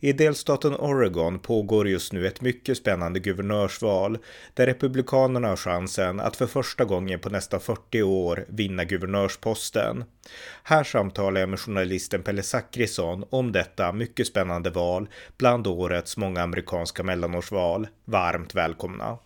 I delstaten Oregon pågår just nu ett mycket spännande guvernörsval där Republikanerna har chansen att för första gången på nästan 40 år vinna guvernörsposten. Här samtalar jag med journalisten Pelle Zackrisson om detta mycket spännande val bland årets många amerikanska mellanårsval. Varmt välkomna!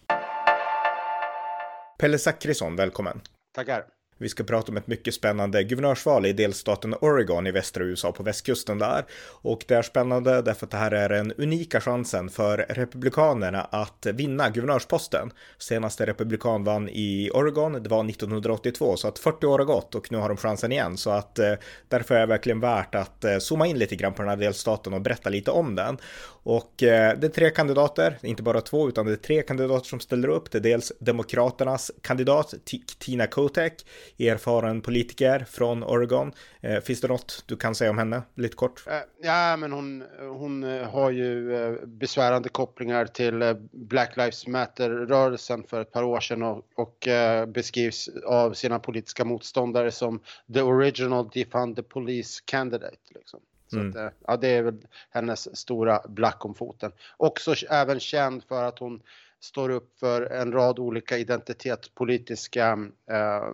Pelle Zackrisson, välkommen! Tackar! Vi ska prata om ett mycket spännande guvernörsval i delstaten Oregon i västra USA på västkusten där. Och det är spännande därför att det här är den unika chansen för Republikanerna att vinna guvernörsposten. Senaste republikan vann i Oregon, det var 1982, så att 40 år har gått och nu har de chansen igen. Så att eh, därför är det verkligen värt att eh, zooma in lite grann på den här delstaten och berätta lite om den. Och eh, det är tre kandidater, inte bara två, utan det är tre kandidater som ställer upp. Det är dels Demokraternas kandidat Tina Kotek, erfaren politiker från Oregon. Eh, finns det något du kan säga om henne, lite kort? Eh, ja, men hon, hon eh, har ju eh, besvärande kopplingar till Black Lives Matter-rörelsen för ett par år sedan och, och beskrivs av sina politiska motståndare som the original defund the police candidate. Liksom. Så mm. att, eh, ja, det är väl hennes stora black om foten. Också även känd för att hon står upp för en rad olika identitetspolitiska eh,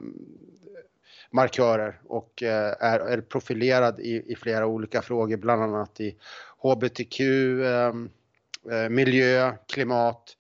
markörer och eh, är, är, profilerad i, i, flera olika frågor, bland annat i hbtq, eh, eh, miljö, klimat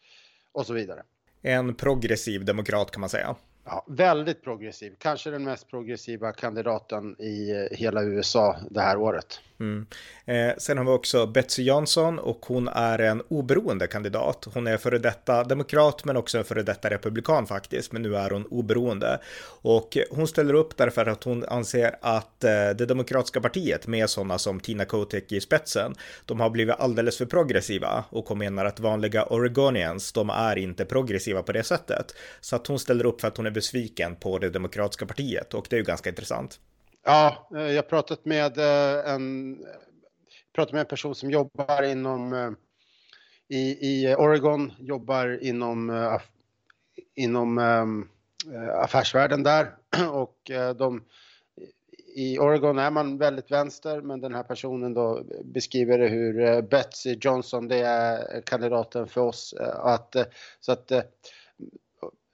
och så vidare. En progressiv demokrat kan man säga. Ja, väldigt progressiv, kanske den mest progressiva kandidaten i eh, hela USA det här året. Mm. Eh, sen har vi också Betsy Johnson och hon är en oberoende kandidat. Hon är före detta demokrat men också en före detta republikan faktiskt, men nu är hon oberoende. Och hon ställer upp därför att hon anser att eh, det demokratiska partiet med sådana som Tina Kotek i spetsen, de har blivit alldeles för progressiva och hon menar att vanliga Oregonians, de är inte progressiva på det sättet. Så att hon ställer upp för att hon är besviken på det demokratiska partiet och det är ju ganska intressant. Ja, eh, jag har pratat med eh, en, pratat med en person som jobbar inom eh, i, i Oregon, jobbar inom, inom ehm, affärsvärlden där och de i Oregon är man väldigt vänster, men den här personen då beskriver det hur Betsy Johnson, det är kandidaten för oss, att så att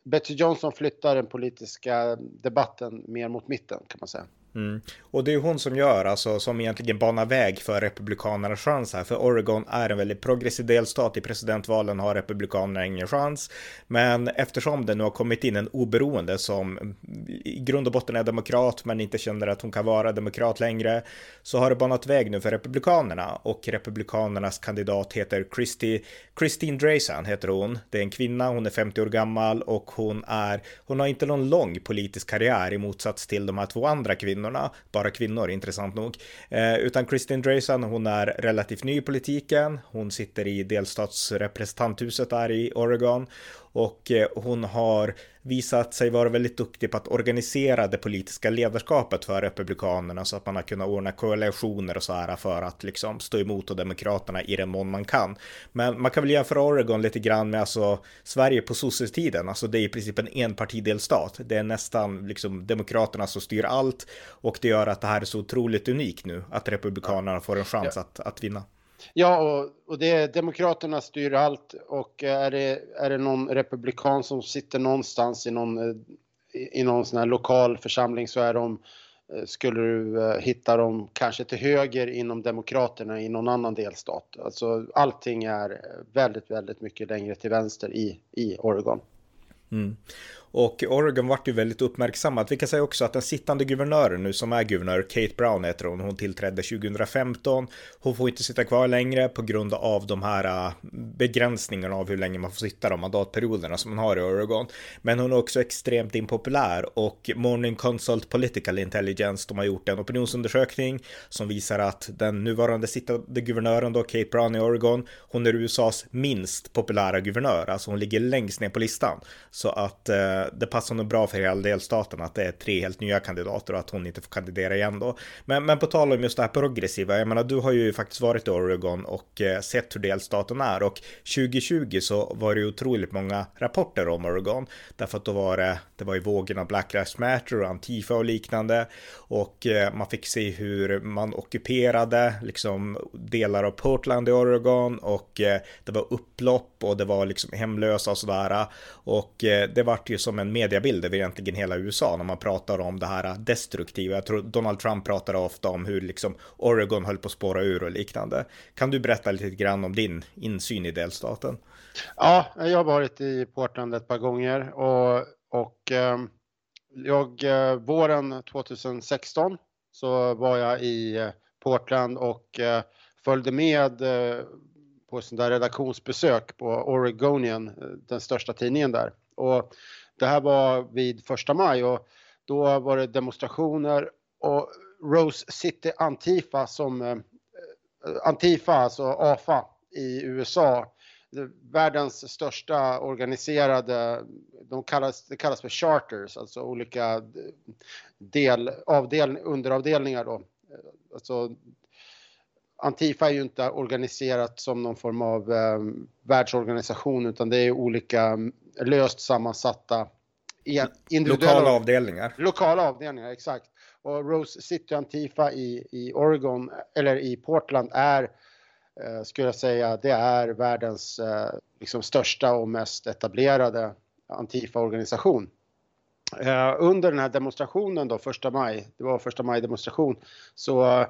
Betsy Johnson flyttar den politiska debatten mer mot mitten kan man säga. Mm. Och det är hon som gör, alltså som egentligen banar väg för republikanernas chans här. För Oregon är en väldigt progressiv delstat. I presidentvalen har republikanerna ingen chans. Men eftersom det nu har kommit in en oberoende som i grund och botten är demokrat men inte känner att hon kan vara demokrat längre. Så har det banat väg nu för republikanerna. Och republikanernas kandidat heter Christy, Christine Dresan heter hon. Det är en kvinna, hon är 50 år gammal och hon är, hon har inte någon lång politisk karriär i motsats till de här två andra kvinnorna kvinnorna, bara kvinnor intressant nog, eh, utan Kristin Dreisen, hon är relativt ny i politiken, hon sitter i delstatsrepresentanthuset där i Oregon och eh, hon har visat sig vara väldigt duktig på att organisera det politiska ledarskapet för Republikanerna så att man har kunnat ordna koalitioner och så här för att liksom stå emot och Demokraterna i den mån man kan. Men man kan väl jämföra Oregon lite grann med alltså Sverige på sossetiden, alltså det är i princip en enpartidelstat. Det är nästan liksom Demokraterna som styr allt och det gör att det här är så otroligt unikt nu att Republikanerna får en chans ja. att, att vinna. Ja, och, och det är Demokraterna styr allt och är det, är det någon republikan som sitter någonstans i någon, eh, i någon sån här lokal församling så är de, eh, skulle du eh, hitta dem kanske till höger inom Demokraterna i någon annan delstat. Alltså allting är väldigt, väldigt mycket längre till vänster i, i Oregon. Mm. Och Oregon vart ju väldigt uppmärksammat. Vi kan säga också att den sittande guvernören nu som är guvernör, Kate Brown heter hon, hon tillträdde 2015. Hon får inte sitta kvar längre på grund av de här äh, begränsningarna av hur länge man får sitta de mandatperioderna som man har i Oregon. Men hon är också extremt impopulär och Morning Consult Political Intelligence, de har gjort en opinionsundersökning som visar att den nuvarande sittande guvernören då, Kate Brown i Oregon, hon är USAs minst populära guvernör, alltså hon ligger längst ner på listan. Så att äh, det passar nog bra för hela delstaten att det är tre helt nya kandidater och att hon inte får kandidera igen då. Men, men på tal om just det här progressiva, jag menar du har ju faktiskt varit i Oregon och eh, sett hur delstaten är och 2020 så var det ju otroligt många rapporter om Oregon därför att då var det, det var ju vågen av Black Lives Matter och Antifa och liknande och eh, man fick se hur man ockuperade liksom delar av Portland i Oregon och eh, det var upplopp och det var liksom hemlösa och sådär och eh, det vart ju som en mediebild över egentligen hela USA när man pratar om det här destruktiva. Jag tror Donald Trump pratade ofta om hur liksom Oregon höll på att spåra ur och liknande. Kan du berätta lite grann om din insyn i delstaten? Ja, jag har varit i Portland ett par gånger och, och ehm, jag, eh, våren 2016 så var jag i eh, Portland och eh, följde med på sån där redaktionsbesök på Oregonian, den största tidningen där. Och det här var vid första maj och då var det demonstrationer och Rose City Antifa som Antifa, alltså AFA i USA, världens största organiserade, de kallas, det kallas för charters, alltså olika del, avdel, underavdelningar då. Alltså, Antifa är ju inte organiserat som någon form av eh, världsorganisation utan det är olika löst sammansatta Lokala avdelningar. Lokala avdelningar, exakt. Och Rose City Antifa i, i Oregon, eller i Portland, är, Eh, skulle jag säga, det är världens eh, liksom största och mest etablerade Antifa-organisation. Eh, under den här demonstrationen då, första maj, det var första maj-demonstration, så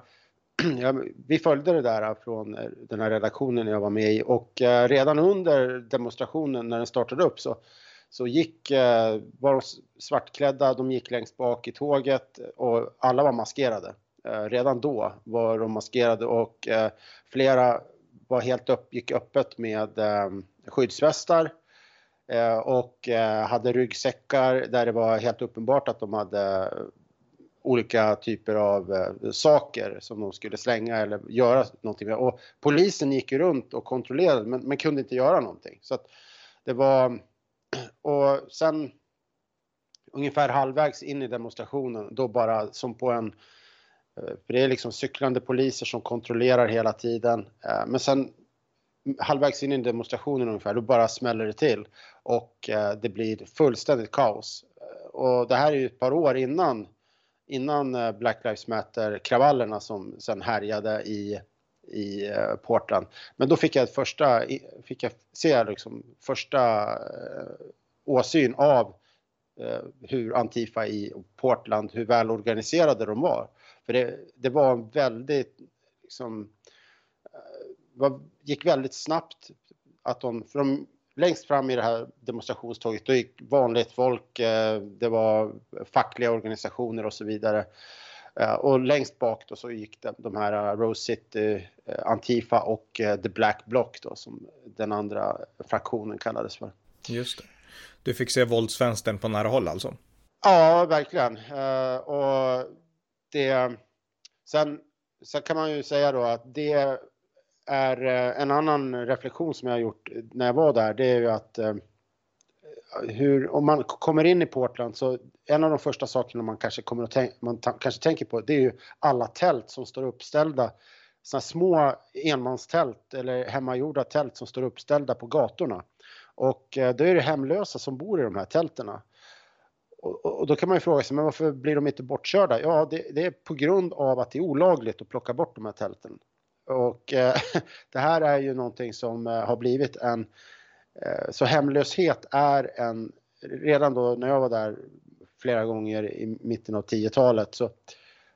ja, vi följde det där från eh, den här redaktionen jag var med i och eh, redan under demonstrationen när den startade upp så, så gick, var de svartklädda, de gick längst bak i tåget och alla var maskerade. Eh, redan då var de maskerade och eh, flera var helt upp, gick öppet med eh, skyddsvästar och hade ryggsäckar där det var helt uppenbart att de hade olika typer av saker som de skulle slänga eller göra någonting med. Och polisen gick runt och kontrollerade men, men kunde inte göra någonting. Så att det var... Och sen ungefär halvvägs in i demonstrationen då bara som på en... Eh, för det är liksom cyklande poliser som kontrollerar hela tiden. Eh, men sen mm, halvvägs in i demonstrationen ungefär, då bara smäller det till och eh, det blir fullständigt kaos. Och det här är ju ett par år innan innan Black Lives Matter-kravallerna som sen härjade i, i Portland. Men då fick jag första, fick jag se liksom första åsyn av hur Antifa i Portland, hur välorganiserade de var. För det, det var väldigt, liksom, var, gick väldigt snabbt att de, för de längst fram i det här demonstrationståget då gick vanligt folk, eh, det var fackliga organisationer och så vidare. Eh, och längst bak då så gick de här Rose City, eh, Antifa och The Black Bloc då som den andra fraktionen kallades för. Just det. Du fick se våldsvänstern på nära håll alltså? Ja, verkligen. Och det... Sen, sen kan man ju säga då att det är eh, en annan reflektion som jag har gjort när jag var där, det är ju att eh, hur, om man kommer in i Portland så en av de första sakerna man kanske kommer att tänka, man kanske tänker på det är ju alla tält som står uppställda. Sådana små enmanstält eller hemmagjorda tält som står uppställda på gatorna. Och eh, då är det hemlösa som bor i de här tälterna. Och, och då kan man ju fråga sig, men varför blir de inte bortkörda? Ja, det, det är på grund av att det är olagligt att plocka bort de här tälten. Och eh, det här är ju någonting som eh, har blivit en... Eh, så hemlöshet är en... Redan då när jag var där flera gånger i mitten av 10-talet så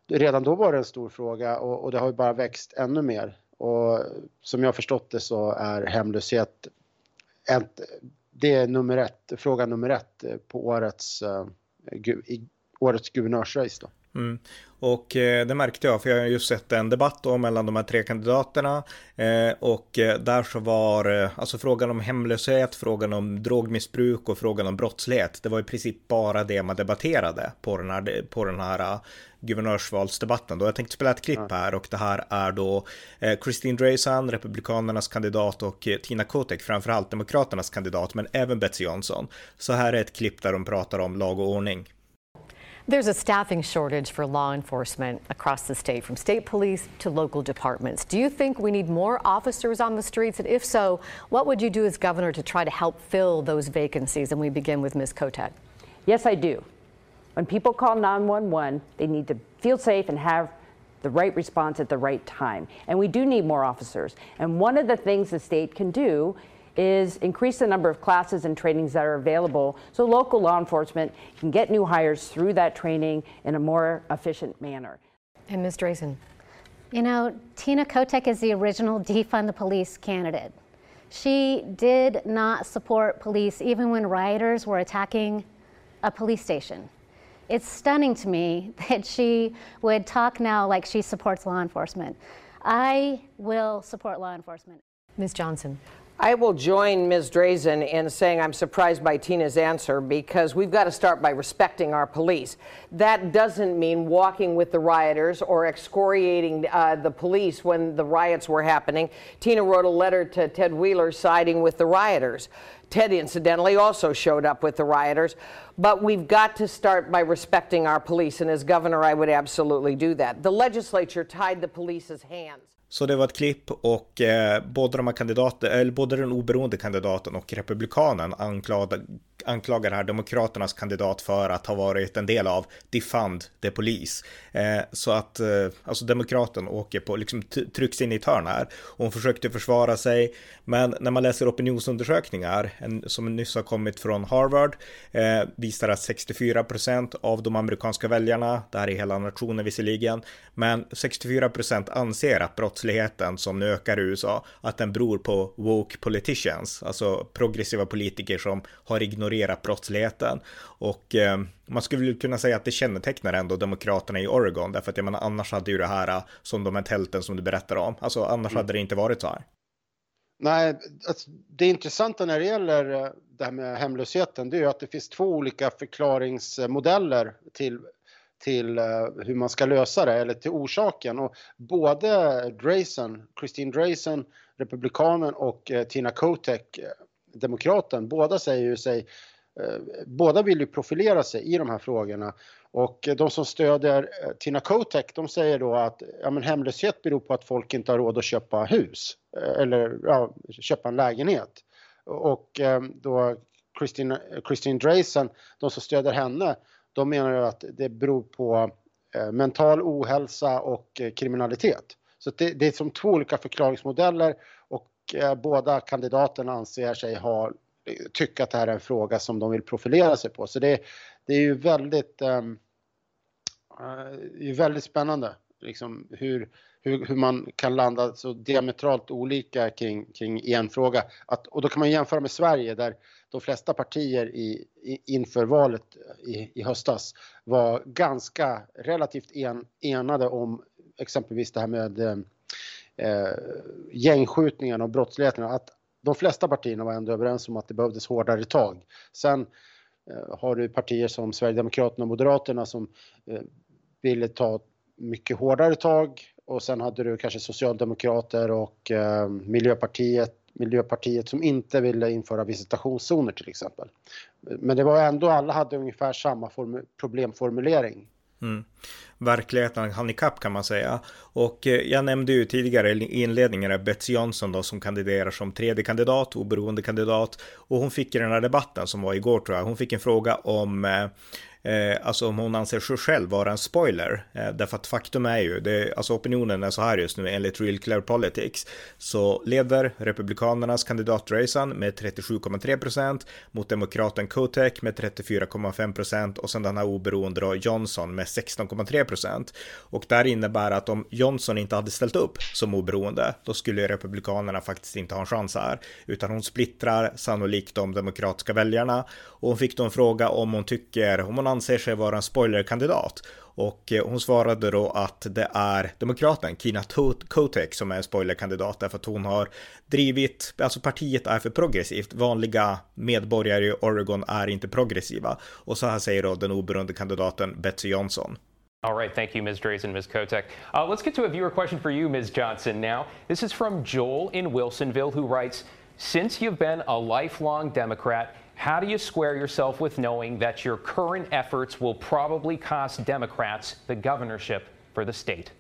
redan då var det en stor fråga och, och det har ju bara växt ännu mer. Och som jag har förstått det så är hemlöshet ett, det är nummer ett, fråga nummer ett eh, på årets, eh, årets guvernörsrace då. Mm. Och eh, det märkte jag, för jag har just sett en debatt då mellan de här tre kandidaterna. Eh, och eh, där så var eh, alltså frågan om hemlöshet, frågan om drogmissbruk och frågan om brottslighet. Det var i princip bara det man debatterade på den här, på den här uh, guvernörsvalsdebatten. Då jag tänkte spela ett klipp här och det här är då eh, Christine Dresan, Republikanernas kandidat och eh, Tina Kotek, framförallt Demokraternas kandidat, men även Betsy Johnson. Så här är ett klipp där de pratar om lag och ordning. There's a staffing shortage for law enforcement across the state, from state police to local departments. Do you think we need more officers on the streets? And if so, what would you do as governor to try to help fill those vacancies? And we begin with Ms. Kotek. Yes, I do. When people call 911, they need to feel safe and have the right response at the right time. And we do need more officers. And one of the things the state can do is increase the number of classes and trainings that are available so local law enforcement can get new hires through that training in a more efficient manner. And Ms. Drazen. You know, Tina Kotek is the original defund the police candidate. She did not support police even when rioters were attacking a police station. It's stunning to me that she would talk now like she supports law enforcement. I will support law enforcement. Ms. Johnson. I will join Ms. Drazen in saying I'm surprised by Tina's answer because we've got to start by respecting our police. That doesn't mean walking with the rioters or excoriating uh, the police when the riots were happening. Tina wrote a letter to Ted Wheeler siding with the rioters. Ted, incidentally, also showed up with the rioters. But we've got to start by respecting our police, and as governor, I would absolutely do that. The legislature tied the police's hands. Så det var ett klipp och eh, både, de här kandidater, eller både den oberoende kandidaten och republikanen anklagade, anklagar här Demokraternas kandidat för att ha varit en del av Defund the Police. Eh, så att eh, alltså Demokraten åker på, liksom trycks in i ett hörn här. Och hon försökte försvara sig, men när man läser opinionsundersökningar en, som nyss har kommit från Harvard eh, visar att 64 procent av de amerikanska väljarna, det här är hela nationen visserligen, men 64 procent anser att brottsligheten som nu ökar i USA, att den beror på woke politicians, alltså progressiva politiker som har ignorerat ignorerat brottsligheten. Och eh, man skulle kunna säga att det kännetecknar ändå demokraterna i Oregon, därför att jag menar annars hade ju det här eh, som de här tälten som du berättar om, alltså annars mm. hade det inte varit så här. Nej, alltså, det intressanta när det gäller eh, det här med hemlösheten, det är ju att det finns två olika förklaringsmodeller till till uh, hur man ska lösa det eller till orsaken. Och både Drayson, Christine Drayson, republikanen och Tina Kotek, demokraten, båda säger ju sig eh, Båda vill ju profilera sig i de här frågorna och de som stödjer eh, Tina Kotek de säger då att ja, men hemlöshet beror på att folk inte har råd att köpa hus eh, eller ja, köpa en lägenhet. Och då Christine, Christine Drayson, de som stöder henne, de menar ju att det beror på mental ohälsa och kriminalitet. Så det, det är som två olika förklaringsmodeller eh, båda kandidaterna anser sig ha tycka att det här är en fråga som de vill profilera sig på. Så det, det är ju väldigt, um, uh, väldigt spännande liksom hur, hur, hur man kan landa så diametralt olika kring, kring en fråga. Att, och då kan man jämföra med Sverige där de flesta partier i, i, inför valet i, i höstas var ganska relativt en, enade om exempelvis det här med um, eh, gängskjutningarna och brottsligheten, att de flesta partierna var ändå överens om att det behövdes hårdare tag. Sen eh, har du partier som Sverigedemokraterna och Moderaterna som eh, ville ta mycket hårdare tag och sen hade du kanske Socialdemokrater och eh, Miljöpartiet Miljöpartiet som inte ville införa visitationszoner till exempel. Men det var ändå, alla hade ungefär samma problemformulering. Mm. Verkligheten hann ikapp kan man säga. Och eh, jag nämnde ju tidigare i inledningen Betsy Johnson då som kandiderar som tredje kandidat, oberoende kandidat. Och hon fick i den här debatten som var igår tror jag, hon fick en fråga om eh, eh, alltså om hon anser sig själv vara en spoiler. Eh, därför att faktum är ju, det, alltså opinionen är så här just nu enligt Real Clear Politics. Så leder Republikanernas kandidat Rayson med 37,3% mot demokraten Kotek med 34,5% och sen den här oberoende då Johnson med 16,3% procent. Och det här innebär att om Johnson inte hade ställt upp som oberoende, då skulle Republikanerna faktiskt inte ha en chans här, utan hon splittrar sannolikt de demokratiska väljarna. Och hon fick då en fråga om hon tycker, om hon anser sig vara en spoilerkandidat. Och eh, hon svarade då att det är demokraten Kina Kotek som är en spoilerkandidat därför att hon har drivit, alltså partiet är för progressivt, vanliga medborgare i Oregon är inte progressiva. Och så här säger då den oberoende kandidaten Betsy Johnson. All right, thank you, Ms. Drazen, Ms. Kotek. Uh, let's get to a viewer question for you, Ms. Johnson. Now, this is from Joel in Wilsonville, who writes Since you've been a lifelong Democrat, how do you square yourself with knowing that your current efforts will probably cost Democrats the governorship for the state?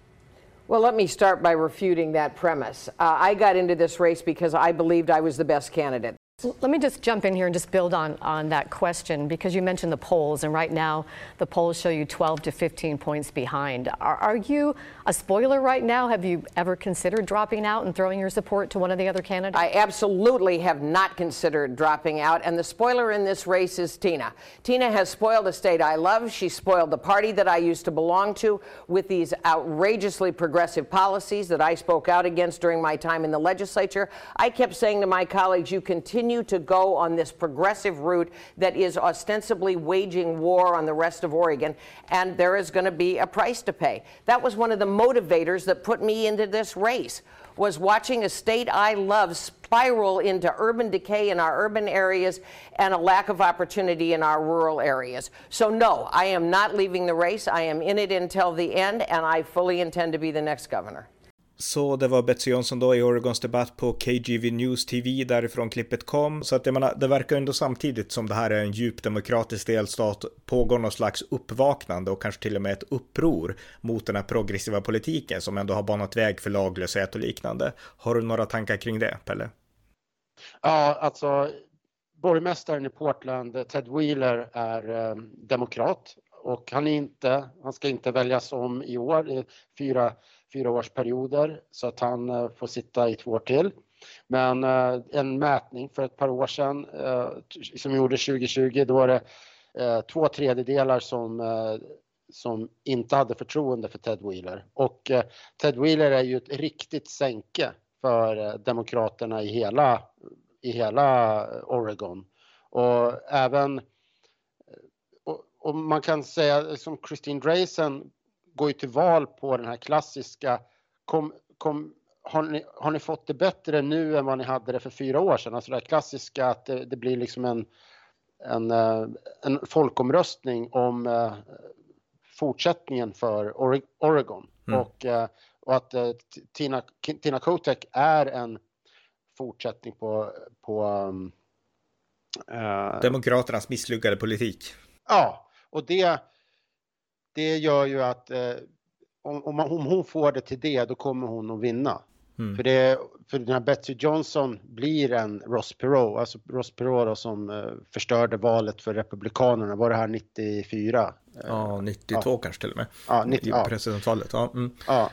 Well, let me start by refuting that premise. Uh, I got into this race because I believed I was the best candidate. Let me just jump in here and just build on, on that question because you mentioned the polls, and right now the polls show you 12 to 15 points behind. Are, are you a spoiler right now? Have you ever considered dropping out and throwing your support to one of the other candidates? I absolutely have not considered dropping out, and the spoiler in this race is Tina. Tina has spoiled a state I love. She spoiled the party that I used to belong to with these outrageously progressive policies that I spoke out against during my time in the legislature. I kept saying to my colleagues, you continue continue to go on this progressive route that is ostensibly waging war on the rest of Oregon, and there is going to be a price to pay. That was one of the motivators that put me into this race was watching a state I love spiral into urban decay in our urban areas and a lack of opportunity in our rural areas. So no, I am not leaving the race. I am in it until the end and I fully intend to be the next governor. Så det var Betsy Johnson då i Oregons debatt på KGV News TV därifrån klippet kom. Så att jag menar, det verkar ändå samtidigt som det här är en djup demokratisk delstat pågår någon slags uppvaknande och kanske till och med ett uppror mot den här progressiva politiken som ändå har banat väg för laglöshet och liknande. Har du några tankar kring det, Pelle? Ja, alltså borgmästaren i Portland, Ted Wheeler, är eh, demokrat och han är inte, han ska inte väljas om i år, fyra fyraårsperioder så att han eh, får sitta i två år till. Men eh, en mätning för ett par år sedan eh, som gjordes 2020, då var det två tredjedelar som, som inte hade förtroende för Ted Wheeler. Och Ted Wheeler är ju ett riktigt sänke för Demokraterna i hela, i hela Oregon. Och även och, och man kan säga som Christine Drazen går ju till val på den här klassiska kom, kom, har, ni, har ni fått det bättre nu än vad ni hade det för fyra år sedan? Alltså det här klassiska att det, det blir liksom en, en, eh, en folkomröstning om uh, fortsättningen för Oregon. Mm. Och, uh, och att Tina, Tina Kotek är en fortsättning på, på um, Demokraternas misslyckade politik. Ja, och det det gör ju att eh, om, om, om, hon får det till det, då kommer hon att vinna. Mm. För, det, för den här Betsy Johnson blir en Ross Perot, alltså Ross Perot då, som eh, förstörde valet för Republikanerna, var det här 94? Ja, 92 ja. kanske till och med. Ja, 90, I presidentvalet. Ja. Mm. ja.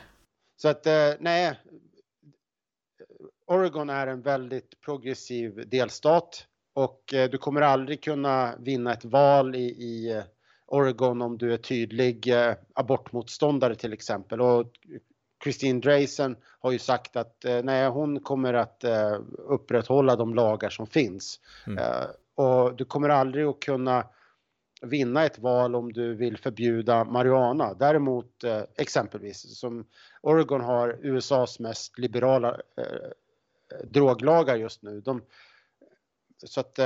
Så att, eh, nej. Oregon är en väldigt progressiv delstat och eh, du kommer aldrig kunna vinna ett val i, i Oregon om du är tydlig eh, abortmotståndare till exempel. Och Christine Drazen har ju sagt att eh, nej, hon kommer att eh, upprätthålla de lagar som finns. Mm. Eh, och du kommer aldrig att kunna vinna ett val om du vill förbjuda marijuana. Däremot eh, exempelvis som Oregon har USAs mest liberala eh, droglagar just nu. De, så att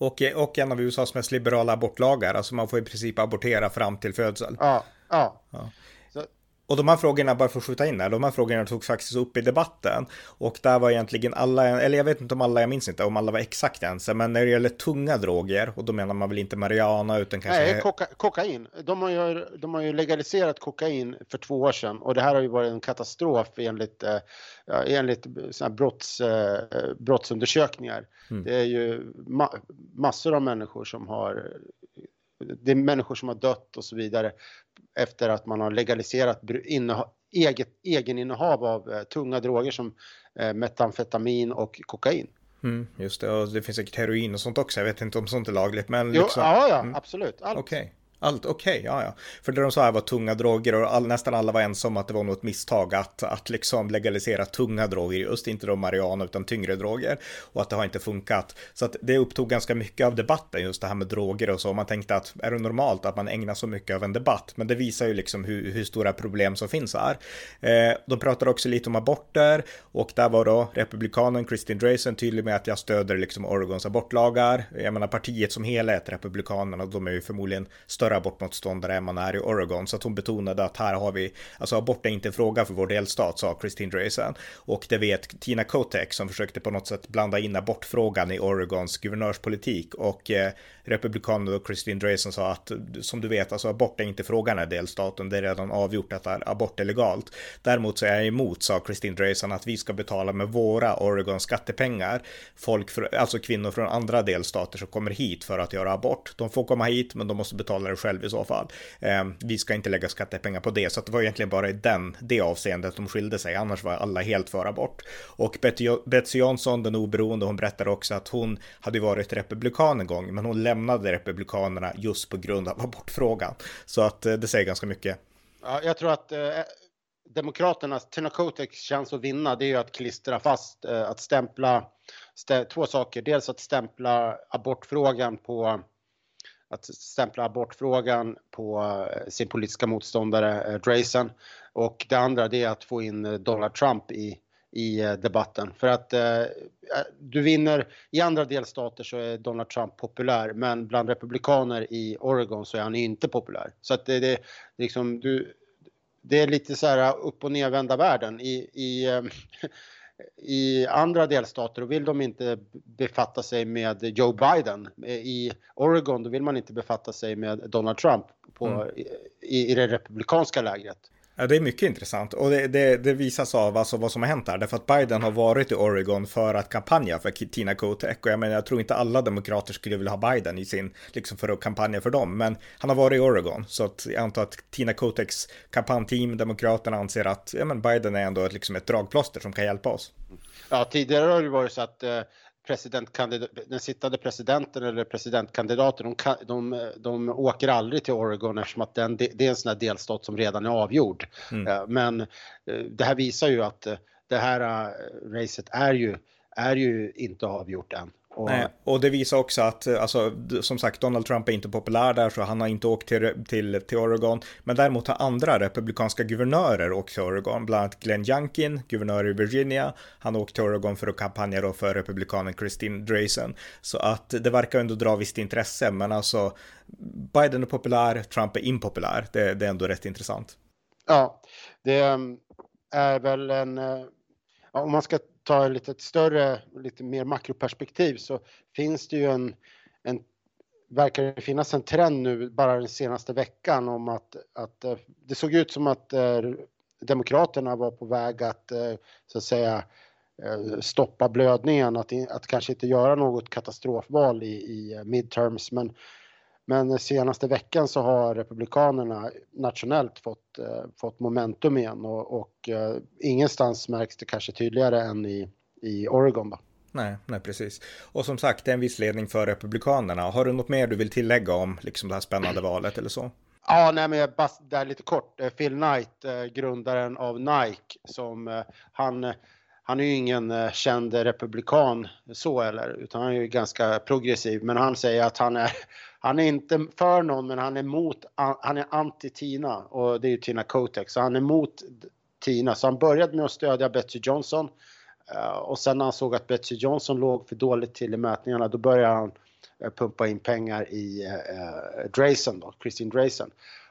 och, och en av USAs mest liberala abortlagar, alltså man får i princip abortera fram till födsel. Ja, ja. ja. Och de här frågorna, bara för att skjuta in där, de här frågorna togs faktiskt upp i debatten. Och där var egentligen alla, eller jag vet inte om alla, jag minns inte om alla var exakt ense, men när det gäller tunga droger, och då menar man väl inte marijuana utan kanske... Nej, koka, kokain. De har, ju, de har ju legaliserat kokain för två år sedan och det här har ju varit en katastrof enligt, eh, enligt såna brotts, eh, brottsundersökningar. Mm. Det är ju ma massor av människor som har det är människor som har dött och så vidare efter att man har legaliserat innehav, eget, egeninnehav av eh, tunga droger som eh, metamfetamin och kokain. Mm, just det, och det finns säkert heroin och sånt också. Jag vet inte om sånt är lagligt, men jo, liksom... Ja, ja, mm. absolut. Okej. Okay. Allt okej, okay, ja ja. För det de sa här var tunga droger och all, nästan alla var ensamma om att det var något misstag att, att liksom legalisera tunga droger, just inte då marijuana utan tyngre droger och att det har inte funkat. Så att det upptog ganska mycket av debatten, just det här med droger och så. Man tänkte att är det normalt att man ägnar så mycket av en debatt? Men det visar ju liksom hur, hur stora problem som finns här. Eh, de pratade också lite om aborter och där var då republikanen Christine Drayson tydlig med att jag stöder liksom Oregons abortlagar. Jag menar partiet som helhet, republikanerna, de är ju förmodligen större abortmotståndare än man är i Oregon. Så att hon betonade att här har vi, alltså abort är inte en fråga för vår delstat, sa Christine Dreisen. Och det vet Tina Kotek som försökte på något sätt blanda in abortfrågan i Oregons guvernörspolitik. Och eh, republikanen och Christine Drayson sa att som du vet, alltså abort är inte frågan i delstaten. Det är redan avgjort att abort är legalt. Däremot så är jag emot, sa Christine Drayson, att vi ska betala med våra Oregon skattepengar. Folk, för, alltså kvinnor från andra delstater som kommer hit för att göra abort. De får komma hit, men de måste betala det själv i så fall. Eh, vi ska inte lägga skattepengar på det, så det var egentligen bara i den, det avseendet de skilde sig. Annars var alla helt för abort. Och Betsy Johnson, den oberoende, hon berättade också att hon hade varit republikan en gång, men hon lämnade republikanerna just på grund av abortfrågan. Så att eh, det säger ganska mycket. Ja, jag tror att eh, Demokraternas, Tina chans att vinna, det är ju att klistra fast, eh, att stämpla stä, två saker. Dels att stämpla abortfrågan på att stämpla abortfrågan på eh, sin politiska motståndare eh, Drayson. Och det andra det är att få in eh, Donald Trump i, i debatten. För att eh, du vinner, i andra delstater så är Donald Trump populär men bland republikaner i Oregon så är han inte populär. Så att det, det, liksom, du, det är lite så här upp och nervända världen. I, i, i andra delstater vill de inte befatta sig med Joe Biden. I Oregon då vill man inte befatta sig med Donald Trump på, mm. i, i det republikanska lägret. Ja, det är mycket intressant och det, det, det visas av alltså vad som har hänt här. Därför att Biden har varit i Oregon för att kampanja för Tina Kotek. Och jag menar, jag tror inte alla demokrater skulle vilja ha Biden i sin, liksom för att kampanja för dem. Men han har varit i Oregon. Så att jag antar att Tina Koteks kampanjteam, Demokraterna, anser att ja, men Biden är ändå ett, liksom ett dragplåster som kan hjälpa oss. Ja, tidigare har det varit så att eh, den sittande presidenten eller presidentkandidaten, de, de, de åker aldrig till Oregon eftersom att den, det är en sån här delstat som redan är avgjord. Mm. Eh, men eh, det här visar ju att eh, det här racet är ju, är ju inte avgjort än. Och... Nej, och det visar också att, alltså, som sagt, Donald Trump är inte populär där, så han har inte åkt till, till, till Oregon. Men däremot har andra republikanska guvernörer åkt till Oregon, bland annat Glenn Youngkin, guvernör i Virginia. Han har åkt till Oregon för att kampanja då för republikanen Christine Drayson. Så att det verkar ändå dra visst intresse, men alltså Biden är populär, Trump är impopulär. Det, det är ändå rätt intressant. Ja, det mm, är väl en, eh, om man ska ta ett lite större, lite mer makroperspektiv så finns det ju en, en verkar det finnas en trend nu bara den senaste veckan om att, att eh, det såg ut som att eh, Demokraterna var på väg att eh, så att säga stoppa blödningen, att, att kanske inte göra något katastrofval i, i midterms. Men men senaste veckan så har Republikanerna nationellt fått, eh, fått momentum igen och, och eh, ingenstans märks det kanske tydligare än i, i Oregon. Då. Nej, nej, precis. Och som sagt, det är en viss ledning för Republikanerna. Har du något mer du vill tillägga om liksom, det här spännande valet eller så? Ja, nej, men bara där lite kort. Eh, Phil Knight, grundaren av Nike, som han han är ju ingen eh, känd republikan så eller, utan han är ju ganska progressiv. Men han säger att han är, han är inte för någon, men han är mot, han är anti-Tina och det är ju Tina Kotek, så han är mot Tina. Så han började med att stödja Betsy Johnson eh, och sen när han såg att Betsy Johnson låg för dåligt till i mätningarna, då började han eh, pumpa in pengar i eh, eh Drayson då, Christine Drayson.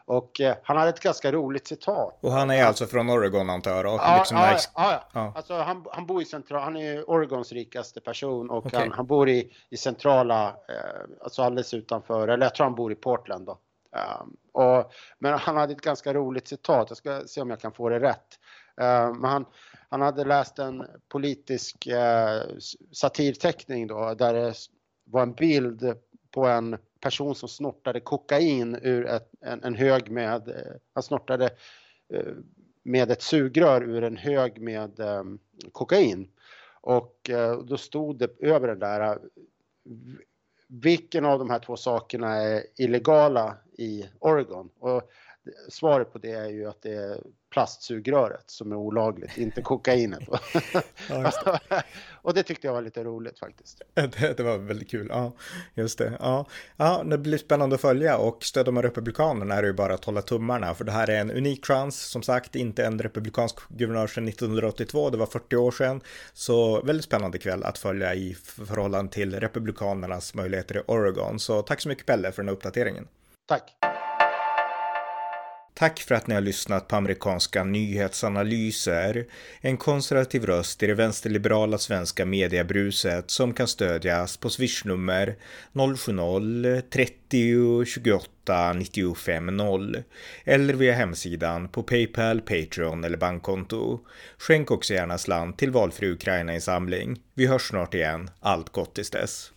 Och eh, han hade ett ganska roligt citat. Och han är alltså från Oregon antar jag? Ja, liksom ja, ja, ja. Alltså, han, han bor i central, han är Oregons rikaste person och okay. han, han, bor i, i centrala, eh, alltså alldeles utanför, eller jag tror han bor i Portland då. Um, och, men han hade ett ganska roligt citat, jag ska se om jag kan få det rätt. Uh, men han, han hade läst en politisk uh, satirteckning då, där det var en bild på en person som snortade kokain ur ett, en, en hög med, eh, han snortade eh, med ett sugrör ur en hög med eh, kokain. Och då stod det över den där, vilken av de här två sakerna är illegala i Oregon. Och svaret på det är ju att det är plastsugröret som är olagligt, inte kokainet. det. och det tyckte jag var lite roligt faktiskt. Det, det, var väldigt kul. Ja, just det. Ja. ja, det blir spännande att följa och stöder man Republikanerna är det ju bara att hålla tummarna för det här är en unik chans. Som sagt, inte en republikansk guvernör sedan 1982, det var 40 år sedan. Så väldigt spännande kväll att följa i förhållande till Republikanernas möjligheter i Oregon. Så tack så mycket Pelle för den här uppdateringen. Tack. Tack för att ni har lyssnat på amerikanska nyhetsanalyser. En konservativ röst i det vänsterliberala svenska mediebruset som kan stödjas på swishnummer 070-30 28 95 0 eller via hemsidan på Paypal, Patreon eller bankkonto. Skänk också gärna slant till valfri Ukraina-insamling. Vi hörs snart igen. Allt gott tills dess.